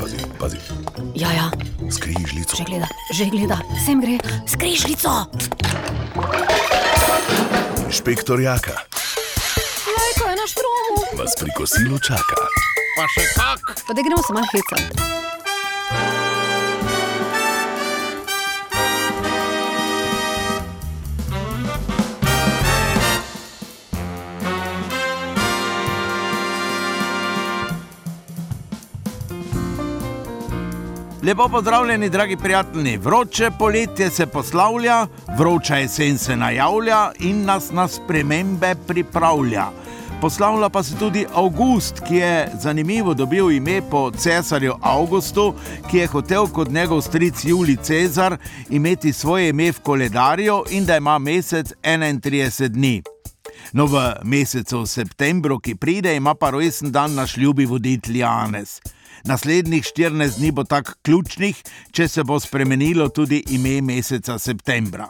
Pazi, pazi, Ja, ja, skrižljico. že gleda, že gleda, sem gre, skrižljico. Inšpektor Jaka Lajko je na štromu. vas pri kosilu čaka. Pa še kak. Pa da gremo se malo hecati. Lepo pozdravljeni, dragi prijatelji. Vroče poletje se poslavlja, vroča jesen se najavlja in nas na spremembe pripravlja. Poslavlja pa se tudi August, ki je zanimivo dobil ime po cesarju Augustu, ki je hotel kot njegov stric Juli Cezar imeti svoje ime v koledarju in da ima mesec 31 dni. No, v mesecu septembru, ki pride, ima pa rojsten dan naš ljubi voditelj Janez. Naslednjih 14 dni bo tako ključnih, če se bo spremenilo tudi ime meseca septembra.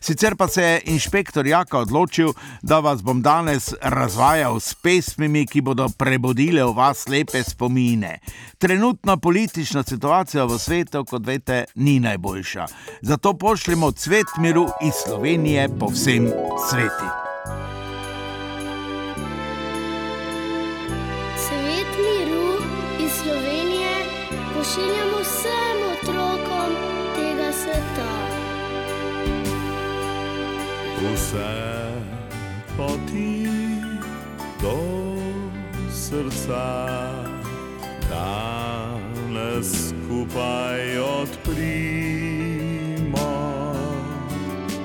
Sicer pa se je inšpektor Jaka odločil, da vas bom danes razvajal s pesmimi, ki bodo prebudile v vas lepe spomine. Trenutna politična situacija v svetu, kot veste, ni najboljša. Zato pošljemo cvet miru iz Slovenije po vsem svetu. Vse poti do srca, danes skupaj odprimo.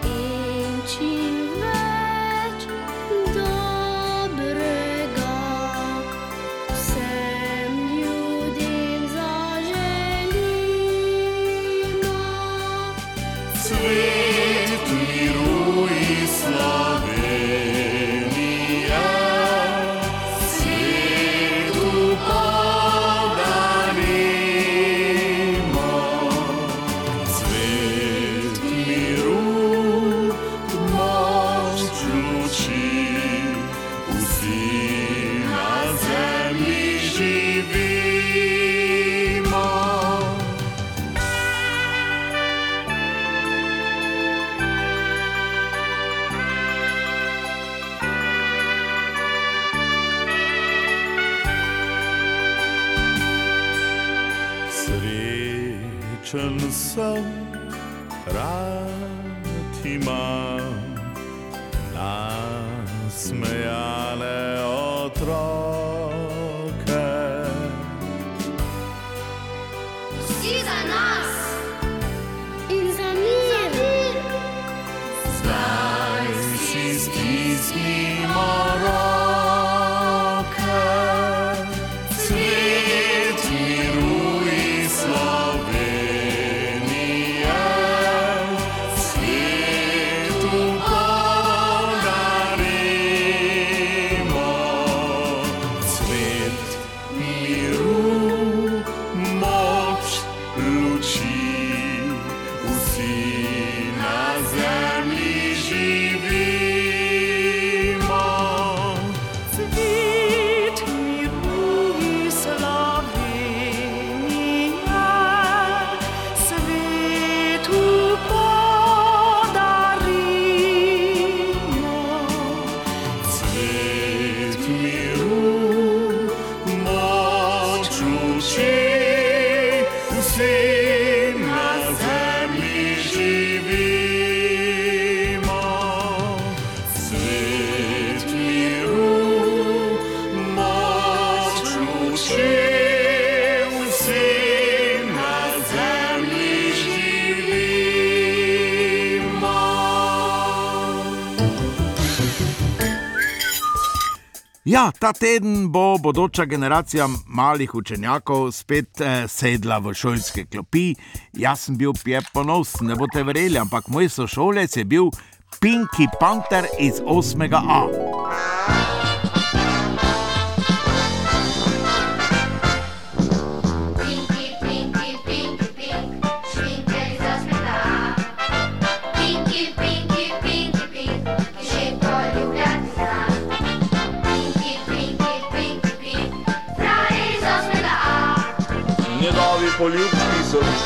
In čim več dobrega vsem ljudem zaželimo. Svet Srečen sem, rad imam nasmejane otroke. Vsi za nas in za mir. Zdaj si stisnimo Ja, ta teden bo bodoča generacija malih učenjakov spet eh, sedla v šolske klopi. Jaz sem bil pje ponosen, ne boste verjeli, ampak moj sošolec je bil Pinky Panther iz 8A. Pinky,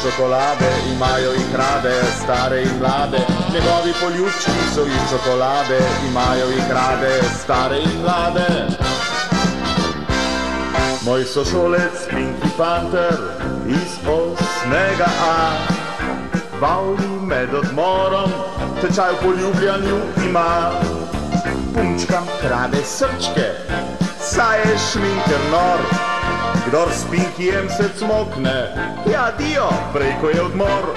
čokolade, imajo jih rade, stare in mlade. Njegovi poljubčki so iz čokolade, imajo jih rade, stare in mlade. Moj sošolec Pinky Panther iz osmega A. Vali med odmorom, tečaj v poljubljanju ima. Punčkam krade srčke, saj je šminker nor. Kdor s Pinkijem se cmokne, ja dio, prej ko je odmor.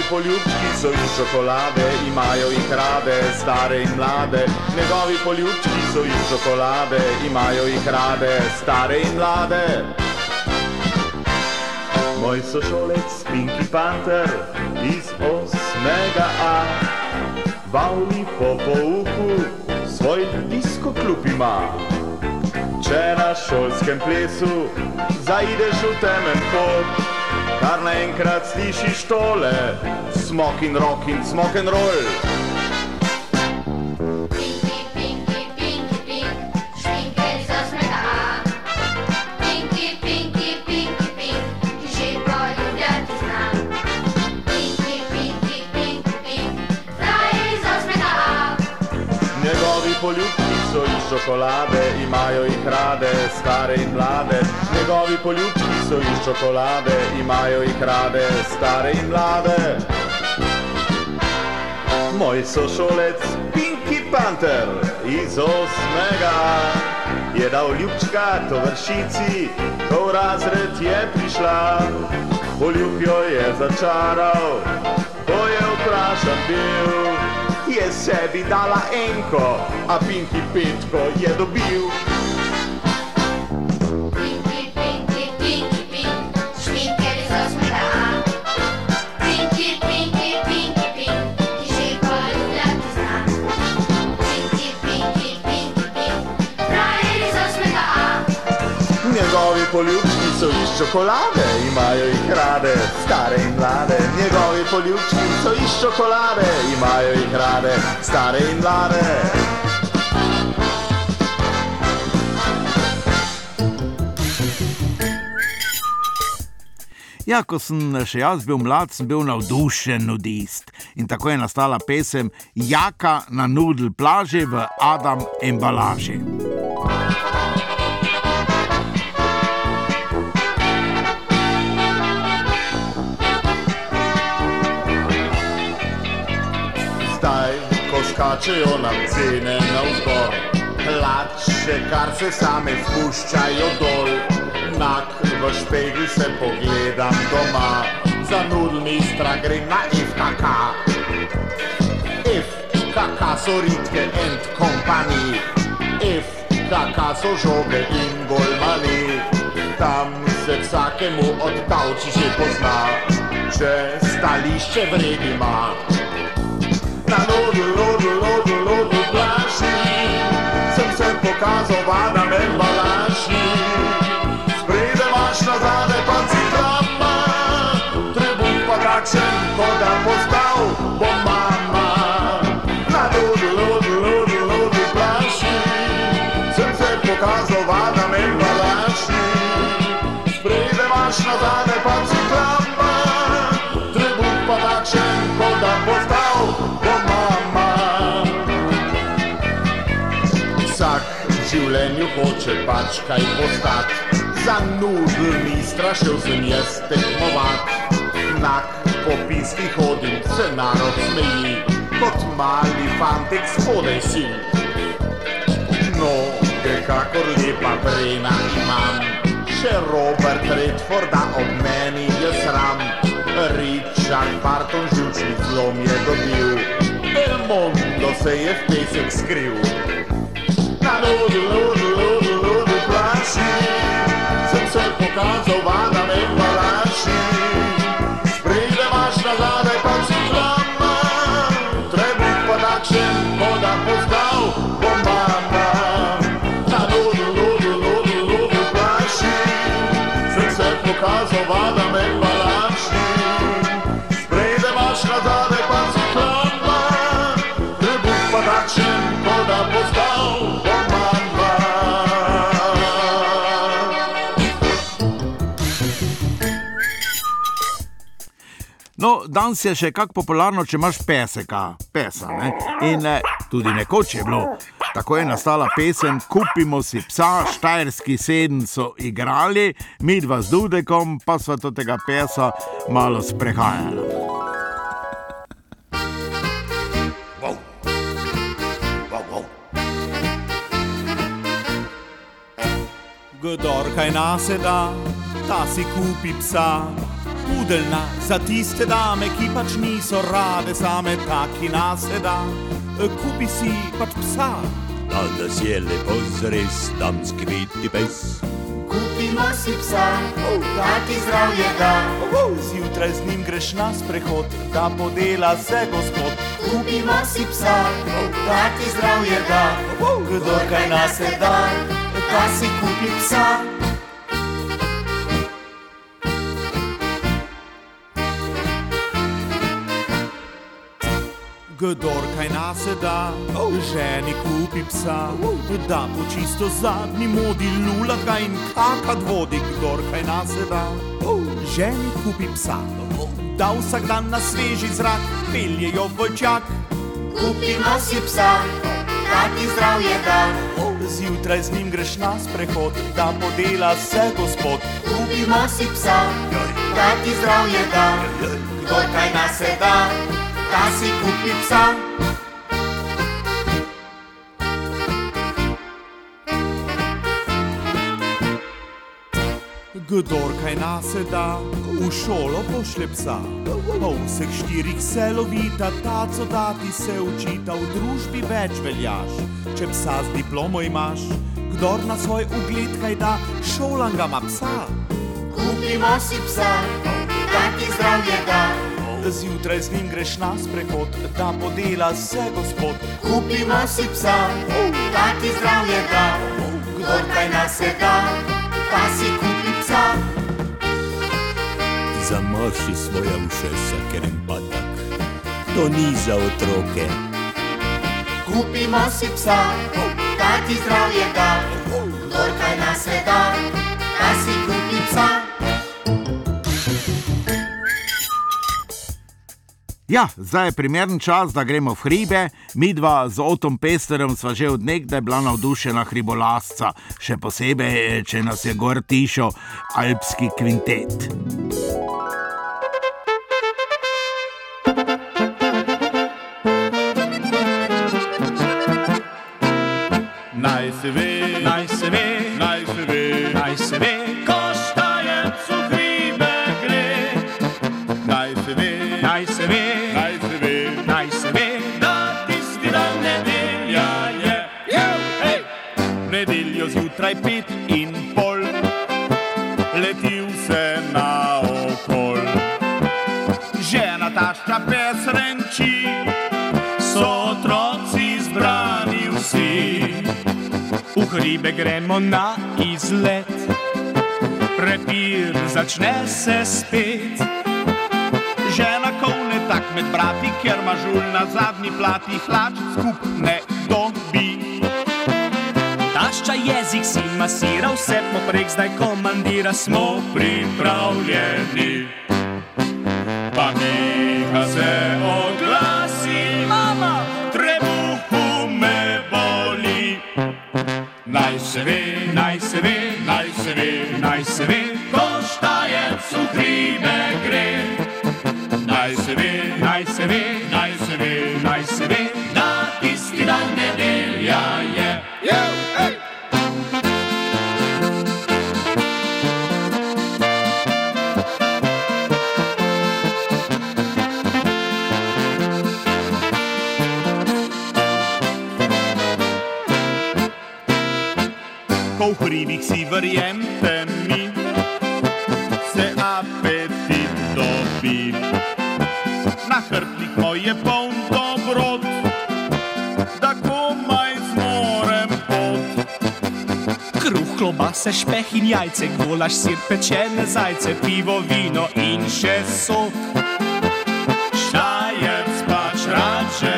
Njegovi poljubčki so iz čokolade, imajo jih rade, stare in mlade. Njegovi poljubčki so iz čokolade, imajo jih rade, stare in mlade. Moj sošolec Pinky Panther iz osmega A. Vali po pouku svoj disko klub ima. Če na šolskem plesu zaideš v temen pot, kar naenkrat slišiš tole, smok in rock in smok and roll. Čokolade, imajo jih rade, stare in mlade. Njegovi poljubki so iz čokolade, imajo jih rade, stare in mlade. Moj sošolec Pinky Panther iz osmega je dal ljubčka to vršici, ko v razred je prišla. Poljub jo je začaral, ko je vprašan bil. Je sebi dala enko, a Pinky petko je dobil. Ki. Njegovi poljubčki so iz čokolade, imajo jih rade, stare in mlade. Njegovi poljubčki so iz čokolade, imajo jih rade, stare in mlade. Ja, ko sem še jaz bil mlad, sem bil navdušen nudist. In tako je nastala pesem Jaka na nudl plaži v Adam embalaži. Skačejo nam cene navzgor, plače kar se same spuščajo dol. Nak v špegli se pogledam doma, za nudlni stra grem na FKK. FKK so ritke and company, FKK so žoge in golmani. Tam se vsakemu odtavči že pozna, če stališče vredi ima. Na lodu, lodu, lodu, lodu plaši. Sem se pokazal vadam embalaži. Sprede imaš nazade pa citrama Trebuh pa takšen, kot da postal bo mama. Na lodu, lodu, lodu, lodu plaši. Sem se pokazal vadam življenju hoče pač kaj postati. Za nudlmi strašil sem jaz tekmovat. Nak po piski hodim, se narod smeji. Kot mali fantek spodaj si. Noge kakor lepa brena imam. Še Robert Redforda ob meni je sram. Richard Barton žučni zlom je dobil. El Mondo se je v pesek skril Na lodu, lodu, lodu, lodu plaši Sem se pokazal vadam danes je še kako popularno, če imaš peseka, pesa. Ne? In eh, tudi nekoč je bilo. Tako je nastala pesem Kupimo si psa, štajerski sedem so igrali, mi dva z Dudekom pa sva to tega pesa malo sprehajala. Kdor kaj naseda, ta si kupi psa. Pudelna za tiste dame, ki pač niso rade same, taki naseda. Kupi si pač psa. Da nas je lepo zres, tam skriti pes. Kupimo si psa, da ti zdravje da. Zjutraj z njim greš na sprehod, da podela se gospod. Kupimo si psa, da ti zdravje da. Kdor kaj naseda, ta si kupi psa. Kdor kaj naseda, ženi kupi psa, da po čisto zadnji modi lula ga in kakad vodi. Kdor kaj naseda, ženi kupi psa, da vsak dan na sveži zrak peljejo volčak. Kupimo si psa, da ti zdravje da. Zjutraj z njim greš na sprehod, da podela se gospod. Kupimo si psa, da ti zdravje da. Kdor kaj naseda, ta si kupi psa. Kdor kaj naseda, v šolo pošle psa. Po vseh štirih se lovita, taco dati se učita, v družbi več veljaš. Če psa z diplomo imaš, kdor na svoj ugled kaj da, šolan ga ima psa. Kupimo si psa, da ti zdravje da. Zjutraj z njim greš na sprehod, da podela se gospod. Kupimo si psa, da ti zdravje da. Kdor kaj naseda, ta si kupi psa. Zamaši svoja ušesa, ker jim pa tak. To ni za otroke. Kupimo si psa, da ti zdravje da. Kdor kaj naseda, ta si Ja, zdaj je primeren čas, da gremo v hribe. Mi dva z Otom Pesterem sva že od nekdaj bila navdušena hribolasca, še posebej, če nas je gor tišo alpski kvintet. Zjutraj pet in pol, letil se na okol. Žena tašča pes renči, so otroci zbrani vsi. V hribe gremo na izlet, prepir začne se spet. Žena kovne tak med brati, ker ima žul na zadnji plati, hlač skup ne. Tašča jezik si masira, vse poprek zdaj komandira, smo pripravljeni. Pa Miha se oglasi, mama, trebuhu me boli. Naj se ve, naj se ve, naj se ve, naj se ve, ko v hribih si verjemte mi, se apetit dobi. Na hrbtnik moj je poln dobrot, da komaj zmorem pot. Kruh, klobase, špeh in jajce, golaš, sir, pečene zajce, pivo, vino in še sok. Šajec pač rače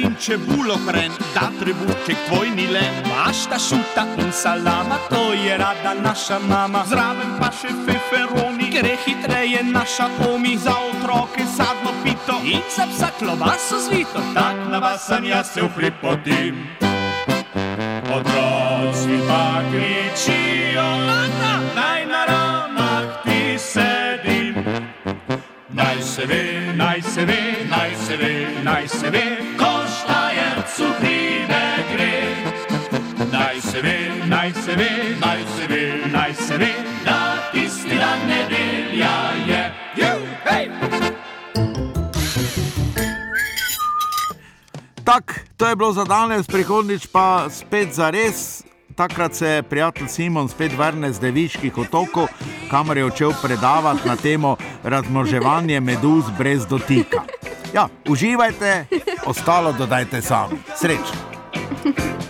zelenin čebulo hren, da trebušček tvoj ni len. Mašta šuta in salama, to je rada naša mama. Zraven pa še feferoni, gre hitreje naša omi. Za otroke sadno pito in za psa klobaso zvito. Tak na vas sem jaz se upripotim. Otroci pa kričijo, "Ata, naj na ramah ti sedim. Naj se ve, naj se ve, naj se ve, naj se ve, ko Naj se ve, naj se ve, naj se ve, naj se ve, da tisti dan nedelja je. Ju, hej! Tak, to je bilo za danes, prihodnič pa spet za res. Takrat se prijatelj Simon spet vrne z deviških otokov, kamor je odšel predavati na temo razmnoževanje meduz brez dotika. Ja, uživajte, ostalo dodajte sami. Srečno!